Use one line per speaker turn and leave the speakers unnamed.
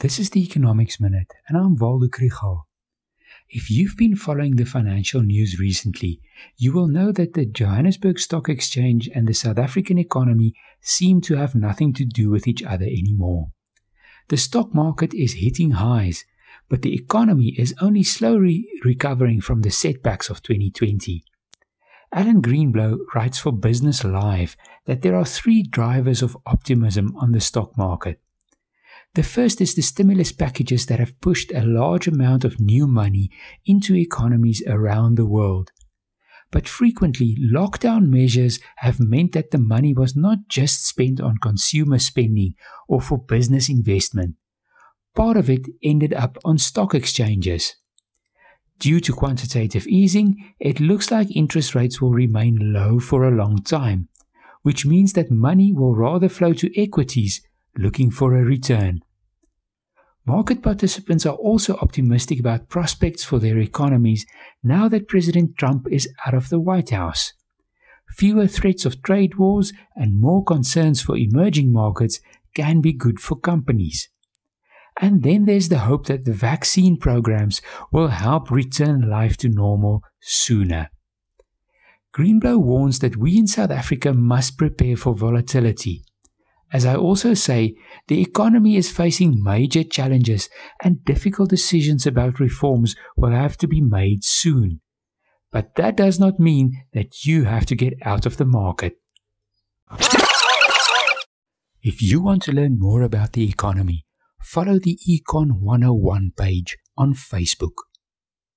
This is the Economics Minute, and I'm Waldo Krugell. If you've been following the financial news recently, you will know that the Johannesburg Stock Exchange and the South African economy seem to have nothing to do with each other anymore. The stock market is hitting highs, but the economy is only slowly recovering from the setbacks of 2020. Alan Greenblo writes for Business Live that there are three drivers of optimism on the stock market. The first is the stimulus packages that have pushed a large amount of new money into economies around the world. But frequently, lockdown measures have meant that the money was not just spent on consumer spending or for business investment. Part of it ended up on stock exchanges. Due to quantitative easing, it looks like interest rates will remain low for a long time, which means that money will rather flow to equities looking for a return. Market participants are also optimistic about prospects for their economies now that President Trump is out of the White House. Fewer threats of trade wars and more concerns for emerging markets can be good for companies. And then there's the hope that the vaccine programs will help return life to normal sooner. Greenblo warns that we in South Africa must prepare for volatility. As I also say, the economy is facing major challenges and difficult decisions about reforms will have to be made soon. But that does not mean that you have to get out of the market. If you want to learn more about the economy, follow the Econ 101 page on Facebook.